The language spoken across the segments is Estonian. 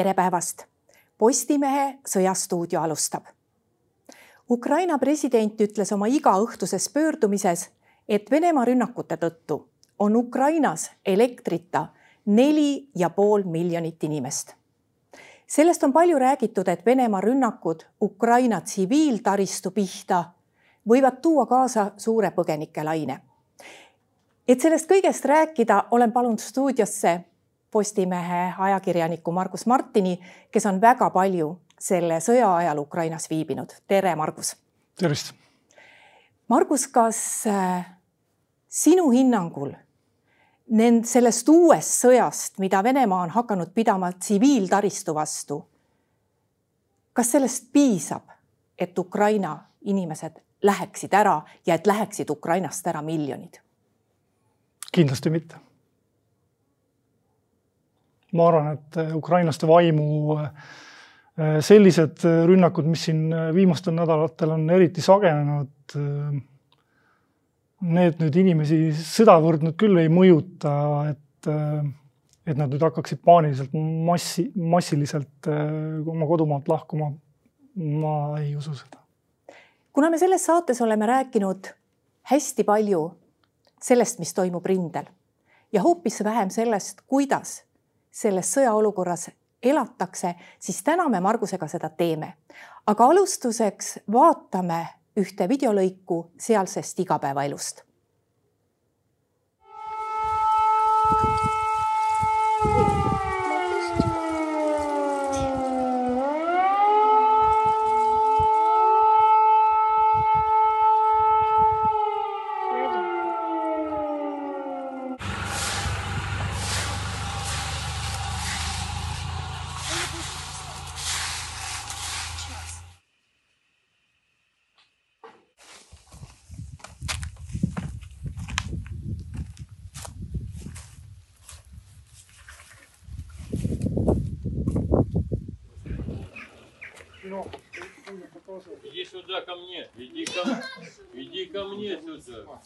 tere päevast! Postimehe Sõjastuudio alustab. Ukraina president ütles oma igaõhtuses pöördumises, et Venemaa rünnakute tõttu on Ukrainas elektrita neli ja pool miljonit inimest. sellest on palju räägitud, et Venemaa rünnakud Ukraina tsiviiltaristu pihta võivad tuua kaasa suure põgenikelaine. et sellest kõigest rääkida, olen palunud stuudiosse Postimehe ajakirjaniku Margus Martini, kes on väga palju selle sõja ajal Ukrainas viibinud. tere, Margus. tervist. Margus, kas äh, sinu hinnangul nend-, sellest uuest sõjast, mida Venemaa on hakanud pidama tsiviiltaristu vastu, kas sellest piisab, et Ukraina inimesed läheksid ära ja et läheksid Ukrainast ära miljonid? kindlasti mitte ma arvan, et äh, ukrainlaste vaimu äh, sellised rünnakud, mis siin äh, viimastel nädalatel on eriti sagenenud, need nüüd inimesi sedavõrd nüüd küll ei mõjuta, et, et nad nüüd hakkaksid paaniliselt massi, massiliselt oma kodumaalt lahkuma. ma ei usu seda. kuna me selles saates oleme rääkinud hästi palju sellest, mis toimub rindel ja hoopis vähem sellest, kuidas selles sõjaolukorras elatakse, siis täna me Margusega seda teeme. aga alustuseks vaatame ühte videolõiku sealsest igapäevaelust мне, иди ко, иди ко мне сюда.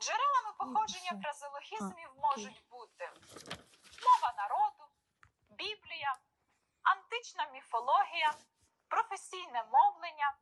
Джерелами походження фразеологізмів можуть бути мова народу, Біблія, антична міфологія, професійне мовлення.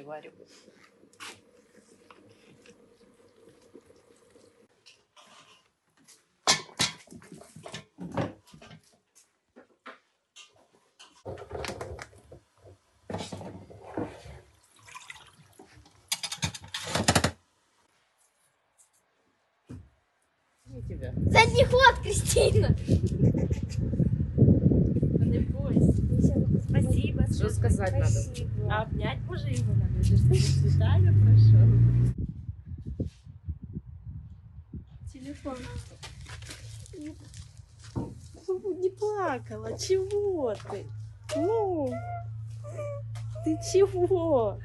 Бублики варю. Тебя. Задний ход, Кристина. Спасибо. Что сказать надо? А обнять може его надо? Цветами прошел. Телефон. Ну, Не плакала, чего ты? Ну, ты чего?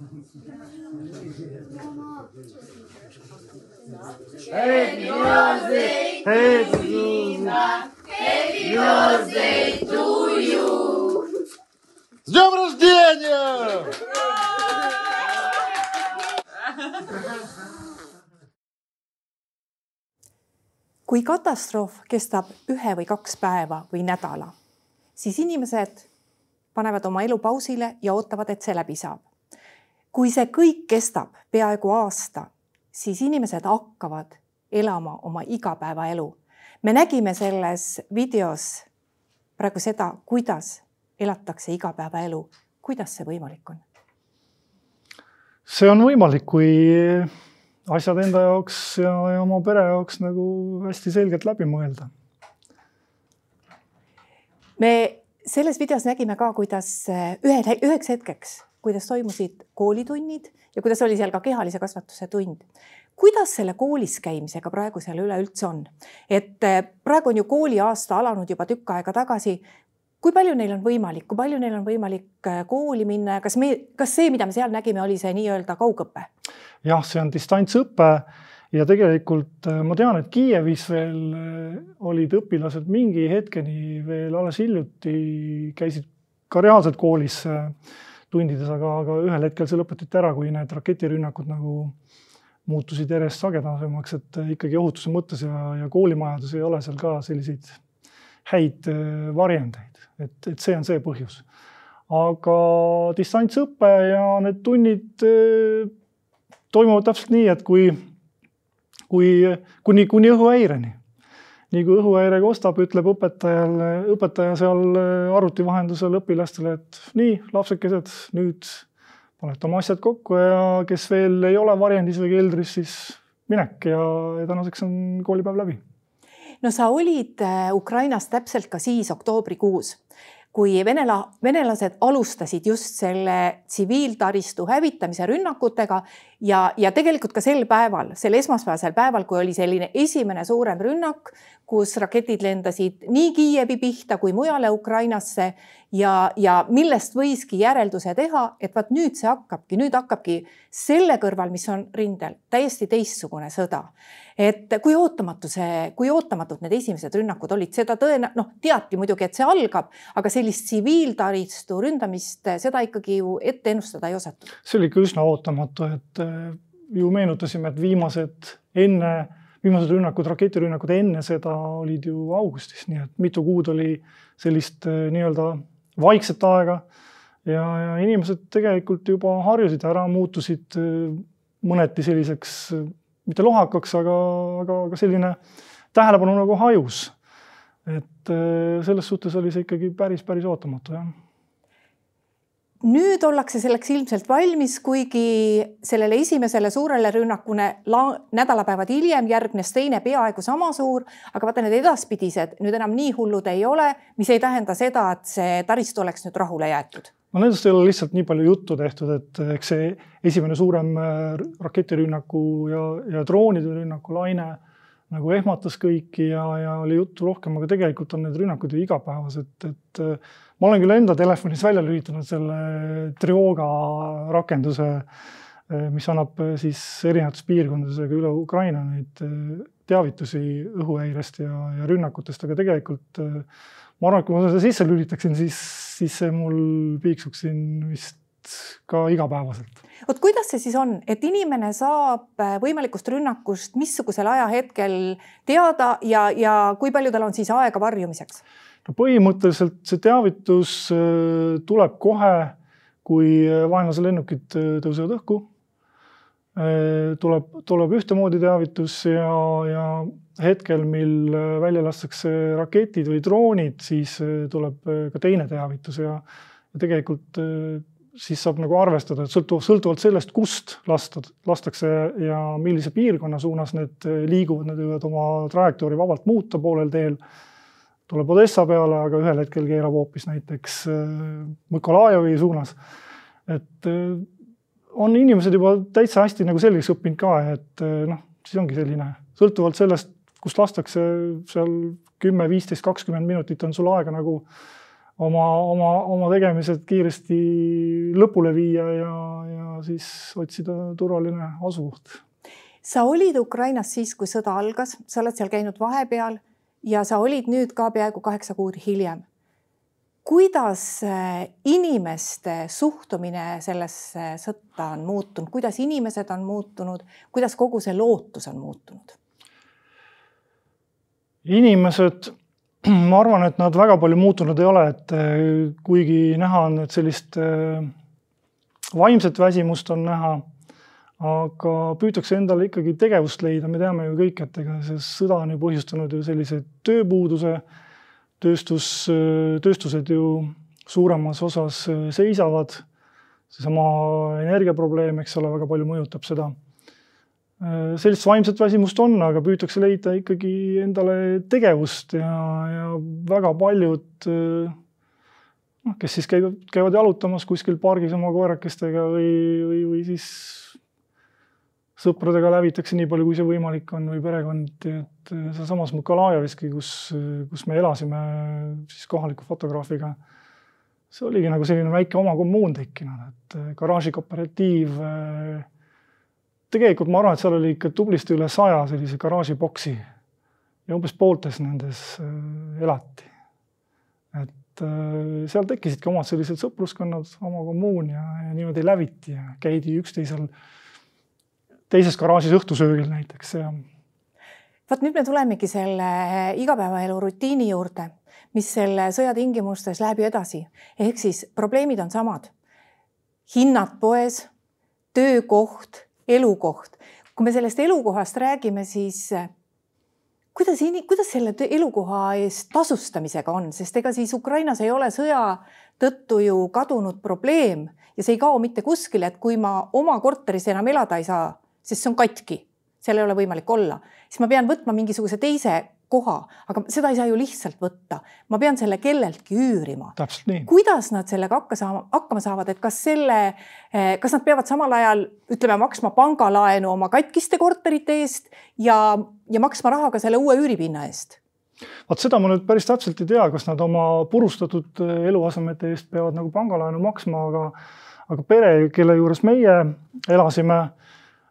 С днем рождения! kui katastroof kestab ühe või kaks päeva või nädala, siis inimesed panevad oma elu pausile ja ootavad, et see läbi saab. kui see kõik kestab peaaegu aasta, siis inimesed hakkavad elama oma igapäevaelu. me nägime selles videos praegu seda, kuidas elatakse igapäevaelu, kuidas see võimalik on? see on võimalik, kui asjad enda jaoks ja, ja oma pere jaoks nagu hästi selgelt läbi mõelda. me selles videos nägime ka, kuidas ühel, üheks hetkeks, kuidas toimusid koolitunnid ja kuidas oli seal ka kehalise kasvatuse tund. kuidas selle koolis käimisega praegu seal üleüldse on? et praegu on ju kooliaasta alanud juba tükk aega tagasi kui palju neil on võimalik, kui palju neil on võimalik äh, kooli minna ja kas me, kas see, mida me seal nägime, oli see nii-öelda kaugõpe? jah, see on distantsõpe ja tegelikult äh, ma tean, et Kiievis veel olid õpilased mingi hetkeni veel alles hiljuti käisid ka reaalselt koolis tundides, aga, aga ühel hetkel see lõpetati ära, kui need raketirünnakud nagu muutusid järjest sagedasemaks, et ikkagi ohutuse mõttes ja, ja koolimajades ei ole seal ka selliseid häid varjendeid et, et see on see põhjus. aga distantsõpe ja need tunnid eh, toimuvad täpselt nii, et kui, kui kuni, kuni õhuhäireni. Nii kui õhuhäire kostab, ütleb õpetajale, õpetaja seal eh, arvuti vahendusel õpilastele, et nii, lapsekesed, nüüd panete oma asjad kokku ja kes veel ei ole varjendis või keldris, siis minek ja, ja tänaseks on koolipäev läbi. No sa olid eh, Ukrainas täpselt ka siis oktoobrikuus kui venela, venelased alustasid just selle tsiviiltaristu hävitamise rünnakutega ja, ja tegelikult ka sel päeval, sel esmaspäevasel päeval, kui oli selline esimene suurem rünnak, kus raketid lendasid nii Kiievi pihta kui mujale Ukrainasse ja, ja millest võiski järelduse teha, et vaat nüüd see hakkabki, nüüd hakkabki selle kõrval, mis on rindel, täiesti teistsugune sõda et kui ootamatu see, kui ootamatud need esimesed rünnakud olid, seda tõena-, noh, teati muidugi, et see algab, aga sellist tsiviiltaristu ründamist, seda ikkagi ju ette ennustada ei osatud. see oli ikka üsna ootamatu, et äh, ju meenutasime, et viimased enne, viimased rünnakud, raketirünnakud enne seda olid ju augustis, nii et mitu kuud oli sellist äh, nii-öelda vaikset aega ja, ja inimesed tegelikult juba harjusid ära, muutusid äh, mõneti selliseks mitte lohakaks, aga, aga, aga selline tähelepanu nagu hajus. et äh, selles suhtes oli see ikkagi päris, päris ootamatu, jah nüüd ollakse selleks ilmselt valmis, kuigi sellele esimesele suurele rünnakule nädalapäevad hiljem järgnes teine peaaegu sama suur, aga vaata need edaspidised nüüd enam nii hullud ei ole, mis ei tähenda seda, et see taristu oleks nüüd rahule jäetud. No nendest ei ole lihtsalt nii palju juttu tehtud, et eks see esimene suurem äh, raketirünnaku ja, ja droonide rünnaku laine nagu ehmatas kõiki ja, ja oli juttu rohkem, aga tegelikult on need rünnakud ju igapäevased, et äh, ma olen küll enda telefonis välja lülitanud selle Trioga rakenduse, mis annab siis erinevates piirkondades üle Ukraina neid teavitusi õhuhäirest ja, ja rünnakutest, aga tegelikult ma arvan, et kui ma seda sisse lülitaksin, siis, siis see mul piiksuks siin vist ka igapäevaselt. vot kuidas see siis on, et inimene saab äh, võimalikust rünnakust missugusel ajahetkel teada ja, ja kui palju tal on siis aega varjumiseks? no põhimõtteliselt see teavitus äh, tuleb kohe, kui vaenlase lennukid äh, tõusevad õhku Äh, tuleb, tuleb ühtemoodi teavitus ja, ja hetkel, mil äh, välja lastakse raketid või droonid, siis äh, tuleb ka teine teavitus ja, ja tegelikult siis saab nagu arvestada, et sõltuvalt, sõltuvalt sellest, kust lasta, lastakse ja millise piirkonna suunas need liiguvad, nad võivad oma trajektoori vabalt muuta poolel teel. tuleb Odessa peale, aga ühel hetkel keerab hoopis näiteks Mõkolajevi suunas. et on inimesed juba täitsa hästi nagu selgeks õppinud ka, et eh, noh, siis ongi selline, sõltuvalt sellest, kust lastakse seal kümme, viisteist, kakskümmend minutit on sul aega nagu oma, oma, oma tegemised kiiresti lõpule viia ja, ja siis otsida turvaline asukoht. sa olid Ukrainas siis, kui sõda algas, sa oled seal käinud vahepeal ja sa olid nüüd ka peaaegu kaheksa kuud hiljem kuidas äh, inimeste suhtumine sellesse sõtta on muutunud, kuidas inimesed on muutunud, kuidas kogu see lootus on muutunud? inimesed, ma arvan, et nad väga palju muutunud ei ole, et äh, kuigi näha on, et sellist äh, vaimset väsimust on näha, aga püütakse endale ikkagi tegevust leida, me teame ju kõik, et ega see sõda on ju põhjustanud ju sellise tööpuuduse tööstus, tööstused ju suuremas osas seisavad. seesama energiaprobleem, eks ole, väga palju mõjutab seda. Sellist vaimset väsimust on, aga püütakse leida ikkagi endale tegevust ja, ja väga paljud noh, kes siis käivad, käivad jalutamas kuskil pargis oma koerakestega või, või, või siis sõpradega lävitakse nii palju, kui see võimalik on või perekond, et sealsamas Mõkolajeviski, kus, kus me elasime siis kohaliku fotograafiga. see oligi nagu selline väike oma kommuun tekkinud, et garaažikooperatiiv. Tegelikult ma arvan, et seal oli ikka tublisti üle saja sellise garaažiboksi ja umbes pooltes nendes elati. et seal tekkisidki omad sellised sõpruskonnad, oma kommuun ja, ja niimoodi läviti ja käidi üksteisel teises garaažis õhtusöögil näiteks ja. vot nüüd me tulemegi selle igapäevaelu rutiini juurde, mis selle sõja tingimustes läheb ju edasi, ehk siis probleemid on samad. hinnad poes, töökoht, elukoht. kui me sellest elukohast räägime, siis kuidas, kuidas selle elukoha eest tasustamisega on, sest ega siis Ukrainas ei ole sõja tõttu ju kadunud probleem ja see ei kao mitte kuskile, et kui ma oma korteris enam elada ei saa, sest see on katki, seal ei ole võimalik olla, siis ma pean võtma mingisuguse teise koha, aga seda ei saa ju lihtsalt võtta. ma pean selle kelleltki üürima. kuidas nad sellega hakka saama, hakkama saavad, et kas selle, eh, kas nad peavad samal ajal ütleme, maksma pangalaenu oma katkiste korterite eest ja, ja maksma raha ka selle uue üüripinna eest? vot seda ma nüüd päris täpselt ei tea, kas nad oma purustatud eh, eluasemete eest peavad nagu pangalaenu maksma, aga, aga pere, kelle juures meie elasime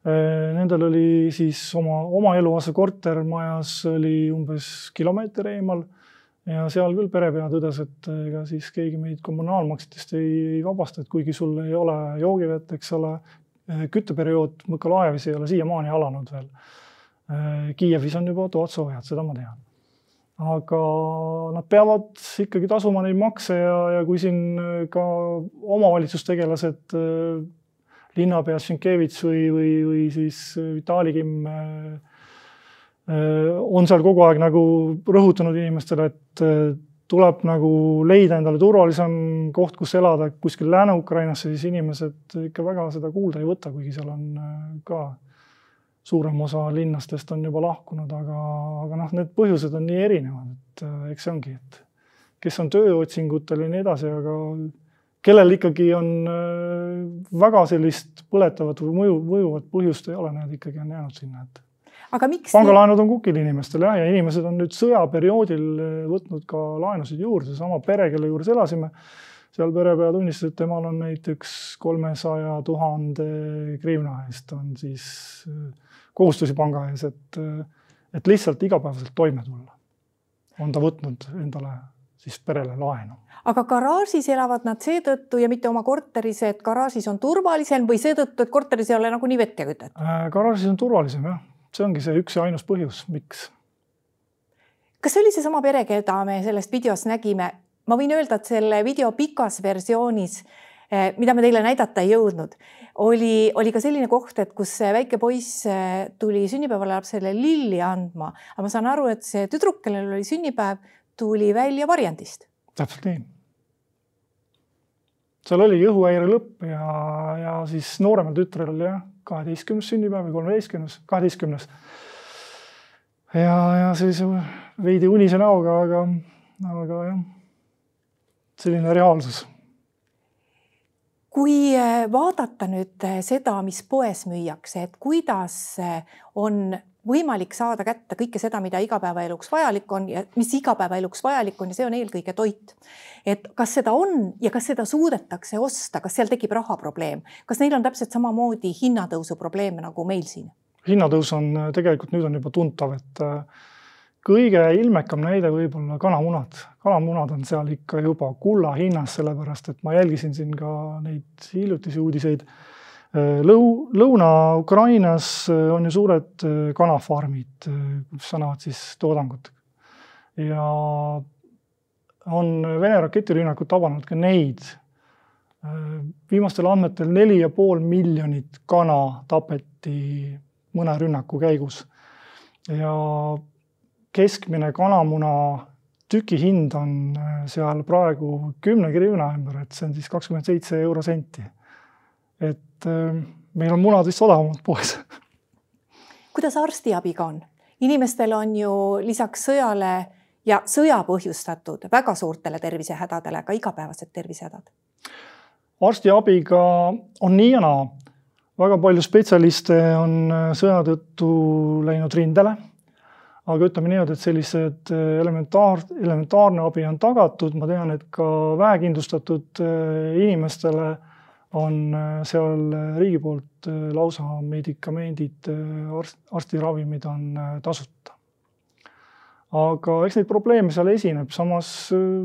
nendel oli siis oma, oma eluase kortermajas oli umbes kilomeeter eemal ja seal küll perepea tõdes, et ega siis keegi meid kommunaalmaksetest ei, ei vabasta, et kuigi sul ei ole joogivett, eks ole, äh, kütteperiood Mõkolajevis ei ole siiamaani alanud veel. Äh, Kiievis on juba toad soojad, seda ma tean. aga nad peavad ikkagi tasuma neid makse ja, ja kui siin ka omavalitsustegelased linnapea Sienkiewicz või, või, või siis Vitali Kimm äh, äh, on seal kogu aeg nagu rõhutanud inimestele, et äh, tuleb nagu leida endale turvalisem koht, kus elada kuskil Lääne-Ukrainasse, siis inimesed ikka väga seda kuulda ei võta, kuigi seal on ka suurem osa linnastest on juba lahkunud, aga, aga noh, need põhjused on nii erinevad, et eks see ongi, et kes on tööotsingutel ja nii edasi, aga kellel ikkagi on äh, väga sellist põletavat või mõju, mõjuvat põhjust ei ole, need ikkagi on jäänud sinna, et. aga miks? pangalaenud on kukil inimestel jah, ja inimesed on nüüd sõjaperioodil äh, võtnud ka laenusid juurde, seesama pere, kelle juures elasime, seal perepea tunnistas, et temal on näiteks kolmesaja tuhande grivna eest on siis äh, kohustusi panga ees, et, et lihtsalt igapäevaselt toime tulla. on ta võtnud endale siis perele laenu aga garaažis elavad nad seetõttu ja mitte oma korteris, et garaažis on turvalisem või seetõttu, et korteris ei ole nagunii vett ja kütet äh,? garaažis on turvalisem jah, see ongi see üks ja ainus põhjus, miks. kas see oli seesama pere, keda me sellest videost nägime? ma võin öelda, et selle video pikas versioonis, eh, mida me teile näidata ei jõudnud, oli, oli ka selline koht, et kus väike poiss eh, tuli sünnipäevale lapsele lilli andma, aga ma saan aru, et see tüdruk, kellel oli sünnipäev, tuli välja varjendist. täpselt nii seal oligi õhuhäire lõpp ja, ja siis nooremal tütrel oli jah, kaheteistkümnes sünnipäev või kolmeteistkümnes, kaheteistkümnes. ja, ja sellise veidi unise näoga, aga, aga jah, selline reaalsus. kui äh, vaadata nüüd äh, seda, mis poes müüakse, et kuidas äh, on võimalik saada kätte kõike seda, mida igapäevaeluks vajalik on ja mis igapäevaeluks vajalik on ja see on eelkõige toit. et kas seda on ja kas seda suudetakse osta, kas seal tekib rahaprobleem, kas neil on täpselt samamoodi hinnatõusu probleeme nagu meil siin? hinnatõus on tegelikult nüüd on juba tuntav, et äh, kõige ilmekam näide võib-olla kanamunad. kanamunad on seal ikka juba kulla hinnas, sellepärast et ma jälgisin siin ka neid hiljutisi uudiseid Lõu-, Lõuna-Ukrainas äh, on ju suured äh, kanafarmid, äh, kus annavad siis toodangut. ja on Vene raketirünnakud tabanud ka neid. viimastel andmetel neli ja pool miljonit kana tapeti mõne rünnaku käigus. ja keskmine kanamuna tüki hind on äh, seal praegu kümne grivna ümber, et see on siis kakskümmend seitse eurosenti. et äh, meil on munad vist odavamad poes kuidas arstiabiga on? inimestel on ju lisaks sõjale ja sõja põhjustatud väga suurtele tervisehädadele ka igapäevased tervisehädad. arstiabiga on nii ja naa. väga palju spetsialiste on äh, sõja tõttu läinud rindele. aga ütleme niimoodi, et sellised äh, elementaar, elementaarne abi on tagatud, ma tean, et ka vähekindlustatud äh, inimestele on seal riigi poolt lausa medikamendid, arst, arstiravimid on tasuta. Aga eks neid probleeme seal esineb, samas äh,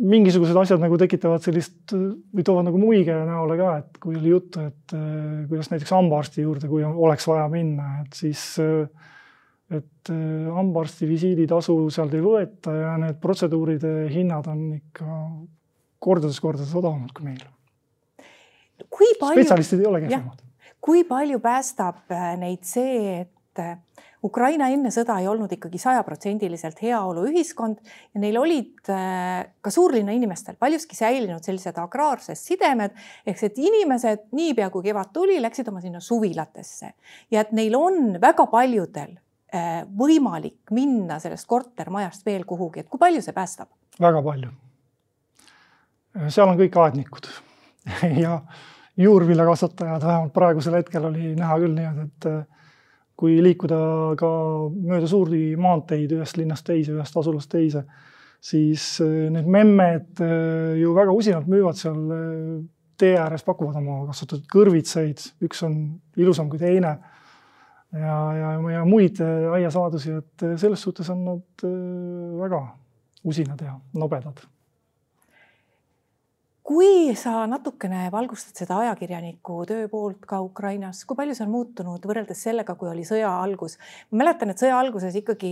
mingisugused asjad nagu tekitavad sellist või toovad nagu muige näole ka, et kui oli juttu, et äh, kuidas näiteks hambaarsti juurde, kui oleks vaja minna, et siis äh, et hambaarsti visiiditasu sealt ei võeta ja need protseduuride hinnad on ikka kordades-kordades odavamad kui meil. kui palju. spetsialistid ei ole kehvemad. kui palju päästab neid see, et Ukraina enne sõda ei olnud ikkagi sajaprotsendiliselt heaoluühiskond ja neil olid äh, ka suurlinna inimestel paljuski säilinud sellised agraarsed sidemed ehk et inimesed niipea kui kevad tuli, läksid oma sinna suvilatesse ja et neil on väga paljudel äh, võimalik minna sellest kortermajast veel kuhugi, et kui palju see päästab? väga palju. Seal on kõik aednikud. Ja juurviljakasvatajad, vähemalt praegusel hetkel oli näha küll niimoodi, et äh, kui liikuda ka mööda suuri maanteid ühest linnast teise, ühest asulast teise, siis äh, need memmed äh, ju väga usinalt müüvad seal tee ääres, pakuvad oma kasvatatud kõrvitsaid, üks on ilusam kui teine. ja, ja, ja muid aiasaadusi, et selles suhtes on nad väga usinad ja nobedad kui sa natukene valgustad seda ajakirjaniku töö poolt ka Ukrainas, kui palju see on muutunud võrreldes sellega, kui oli sõja algus? ma mäletan, et sõja alguses ikkagi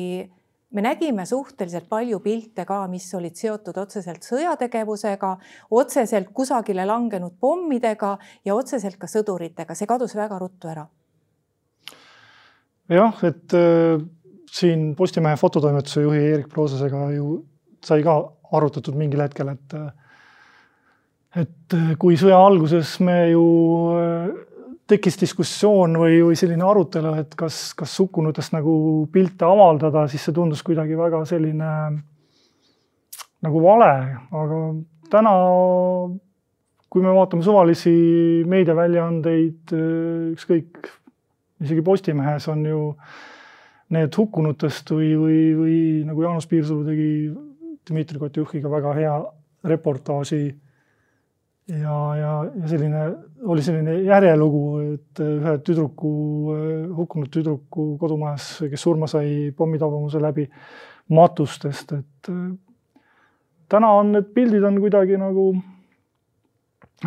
me nägime suhteliselt palju pilte ka, mis olid seotud otseselt sõjategevusega, otseselt kusagile langenud pommidega ja otseselt ka sõduritega, see kadus väga ruttu ära. jah, et äh, siin Postimehe fototoimetuse juhi Erik Proosasega ju sai ka arutatud mingil hetkel, et äh, et äh, kui sõja alguses me ju äh, tekkis diskussioon või, või selline arutelu, et kas, kas hukkunutest nagu pilte avaldada, siis see tundus kuidagi väga selline nagu vale, aga täna, kui me vaatame suvalisi meediaväljaandeid, äh, ükskõik, isegi Postimehes on ju need hukkunutest või, või, või nagu Jaanus Piirsalu tegi Dmitri Kotjuhhiga väga hea reportaaži ja, ja, ja selline, oli selline järjelugu, et ühe tüdruku, hukkunud tüdruku kodumajas, kes surma sai pommitabamuse läbi matustest, et täna on need pildid on kuidagi nagu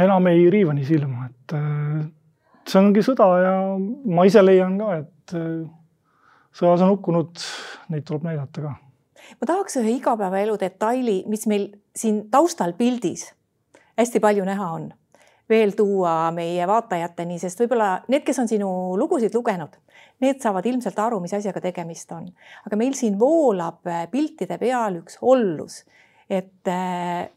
enam ei riiva nii silma, et see ongi sõda ja ma ise leian ka, et sõjas on hukkunud, neid tuleb näidata ka. ma tahaks ühe igapäevaelu detaili, mis meil siin taustal pildis hästi palju näha on, veel tuua meie vaatajateni, sest võib-olla need, kes on sinu lugusid lugenud, need saavad ilmselt aru, mis asjaga tegemist on. aga meil siin voolab äh, piltide peal üks hollus, et äh,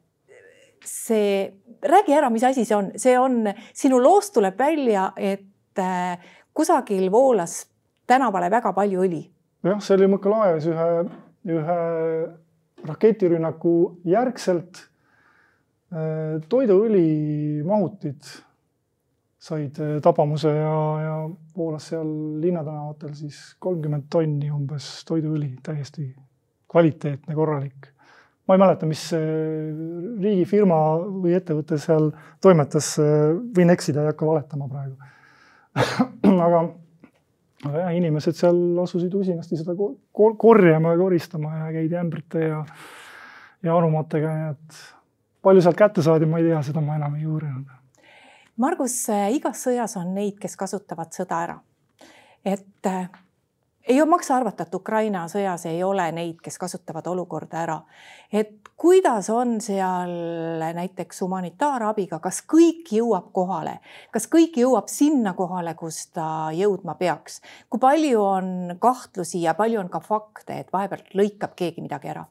see, räägi ära, mis asi see on, see on, sinu loost tuleb välja, et äh, kusagil voolas tänavale väga palju õli. jah, see oli Mõkalaeves ühe, ühe raketirünnaku järgselt toiduõli mahutid said äh, tabamuse ja, ja voolas seal linnatänavatel siis kolmkümmend tonni umbes toiduõli, täiesti kvaliteetne, korralik. ma ei mäleta, mis riigifirma või ettevõte seal toimetas, võin eksida, ei hakka valetama praegu aga, aga jah, inimesed seal asusid usinasti seda korjama ja koristama ja käidi ämbrite ja, ja anumatega, nii et palju sealt kätte saadi, ma ei tea, seda ma enam ei uurinud. Margus, äh, igas sõjas on neid, kes kasutavad sõda ära. et äh, ei maksa arvata, et Ukraina sõjas ei ole neid, kes kasutavad olukorda ära. et kuidas on seal näiteks humanitaarabiga, kas kõik jõuab kohale, kas kõik jõuab sinna kohale, kus ta jõudma peaks? kui palju on kahtlusi ja palju on ka fakte, et vahepeal lõikab keegi midagi ära?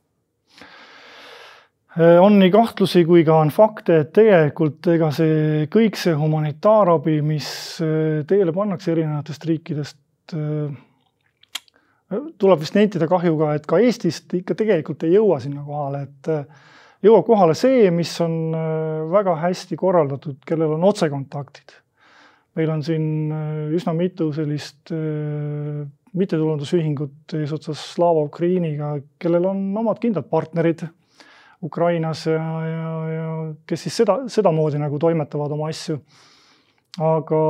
On nii kahtlusi kui ka on fakte, et tegelikult ega see kõik see humanitaarabi, mis äh, teele pannakse erinevatest riikidest, äh, tuleb vist nentida kahjuga, et ka Eestist ikka tegelikult ei jõua sinna kohale, et äh, jõuab kohale see, mis on väga hästi korraldatud, kellel on otsekontaktid. meil on siin üsna mitu sellist mittetulundusühingut eesotsas Slava Ukrainiga, kellel on omad kindlad partnerid Ukrainas ja, ja, ja kes siis seda, sedamoodi nagu toimetavad oma asju. aga,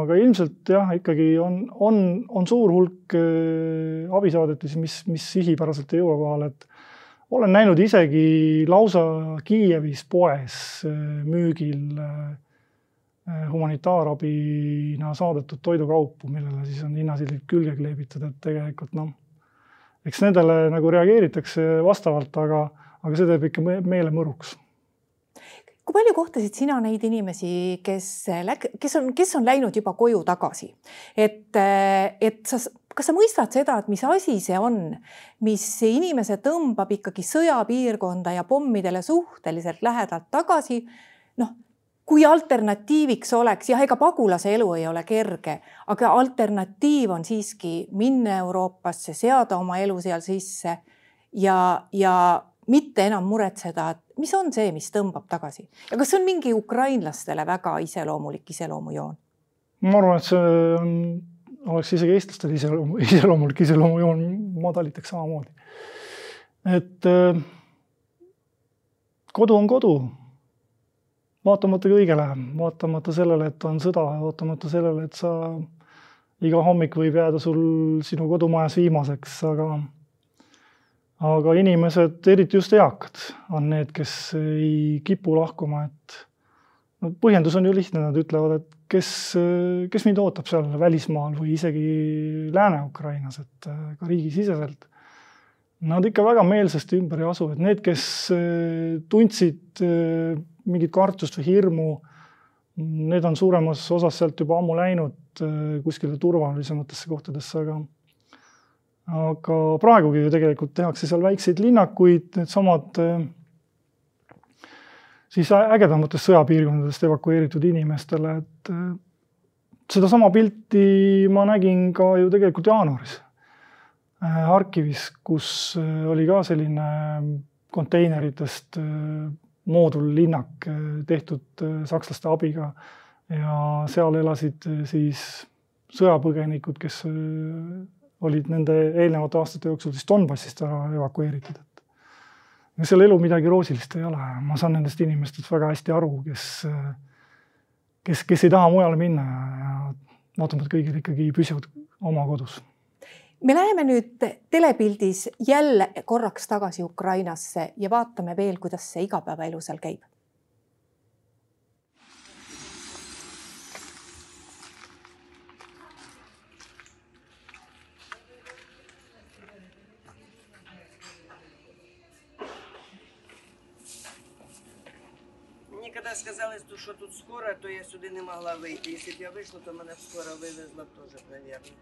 aga ilmselt jah, ikkagi on, on, on suur hulk äh, abisaadetisi, mis, mis sihipäraselt ei jõua kohale, et olen näinud isegi lausa Kiievis poes äh, müügil äh, humanitaarabina saadetud toidukaupu, millele siis on hinnasildid külge kleebitud, et tegelikult noh, eks nendele nagu reageeritakse vastavalt, aga aga see teeb ikka meele mõruks kui palju kohtasid sina neid inimesi, kes, kes on, kes on läinud juba koju tagasi, et, et sa, kas sa mõistad seda, et mis asi see on, mis inimese tõmbab ikkagi sõjapiirkonda ja pommidele suhteliselt lähedalt tagasi. noh, kui alternatiiviks oleks jah, ega pagulase elu ei ole kerge, aga alternatiiv on siiski minna Euroopasse, seada oma elu seal sisse ja, ja mitte enam muretseda, et mis on see, mis tõmbab tagasi ja kas see on mingi ukrainlastele väga iseloomulik iseloomujoon? ma arvan, et see on, oleks isegi eestlastele iseloomu, iseloomulik iseloomujoon, ma talitaks samamoodi. et äh, kodu on kodu. vaatamata kõigele, vaatamata sellele, et on sõda, vaatamata sellele, et sa iga hommik võib jääda sul sinu kodumajas viimaseks, aga aga inimesed, eriti just eakad, on need, kes ei kipu lahkuma, et no põhjendus on ju lihtne, nad ütlevad, et kes, kes mind ootab seal välismaal või isegi Lääne-Ukrainas, et äh, ka riigisiseselt. Nad ikka väga meelsasti ümber ei asu, et need, kes äh, tundsid äh, mingit kartust või hirmu, need on suuremas osas sealt juba ammu läinud kuskile turvalisematesse kohtadesse, aga aga praegugi ju tegelikult tehakse seal väikseid linnakuid, needsamad äh, siis ägedamatest sõjapiirkondadest evakueeritud inimestele, et äh, sedasama pilti ma nägin ka ju tegelikult jaanuaris äh, Harkivis, kus oli ka selline konteineritest moodullinnak tehtud sakslaste abiga. Ja seal elasid siis sõjapõgenikud, kes olid nende eelnevate aastate jooksul siis Donbassist ära evakueeritud, et. ja seal elu midagi roosilist ei ole, ma saan nendest inimestest väga hästi aru, kes, kes, kes ei taha mujale minna ja vaatamata kõigile ikkagi püsivad oma kodus me läheme nüüd telepildis jälle korraks tagasi Ukrainasse ja vaatame veel, kuidas see igapäevaelu seal käib коли сказали, що тут скоро, то я сюди не могла вийти. Якщо б я вийшла, то мене скоро вивезла теж, мабуть.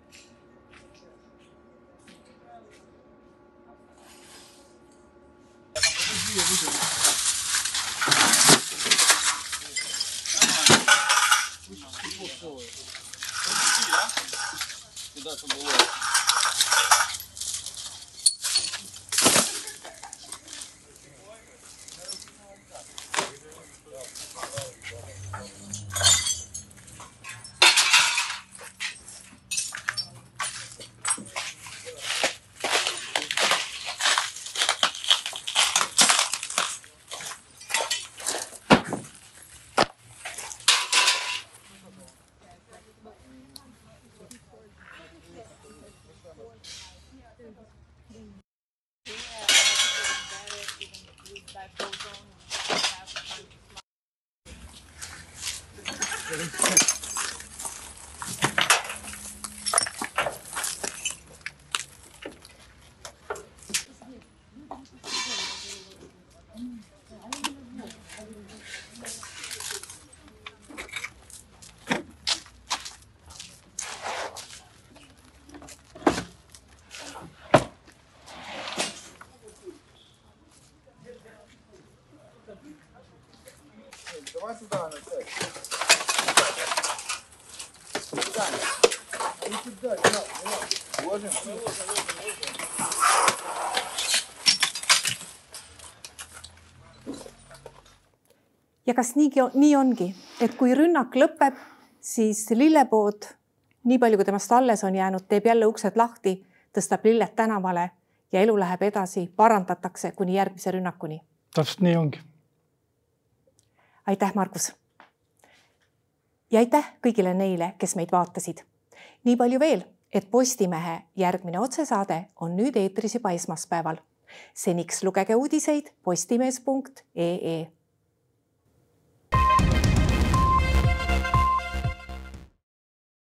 Ja kas niigi, nii ongi, et kui rünnak lõpeb, siis lillepood, nii palju kui temast alles on jäänud, teeb jälle uksed lahti, tõstab lilled tänavale ja elu läheb edasi, parandatakse kuni järgmise rünnakuni. täpselt nii ongi. aitäh, Margus. Ja aitäh kõigile neile, kes meid vaatasid. nii palju veel, et Postimehe järgmine otsesaade on nüüd eetris juba esmaspäeval. seniks lugege uudiseid postimees.ee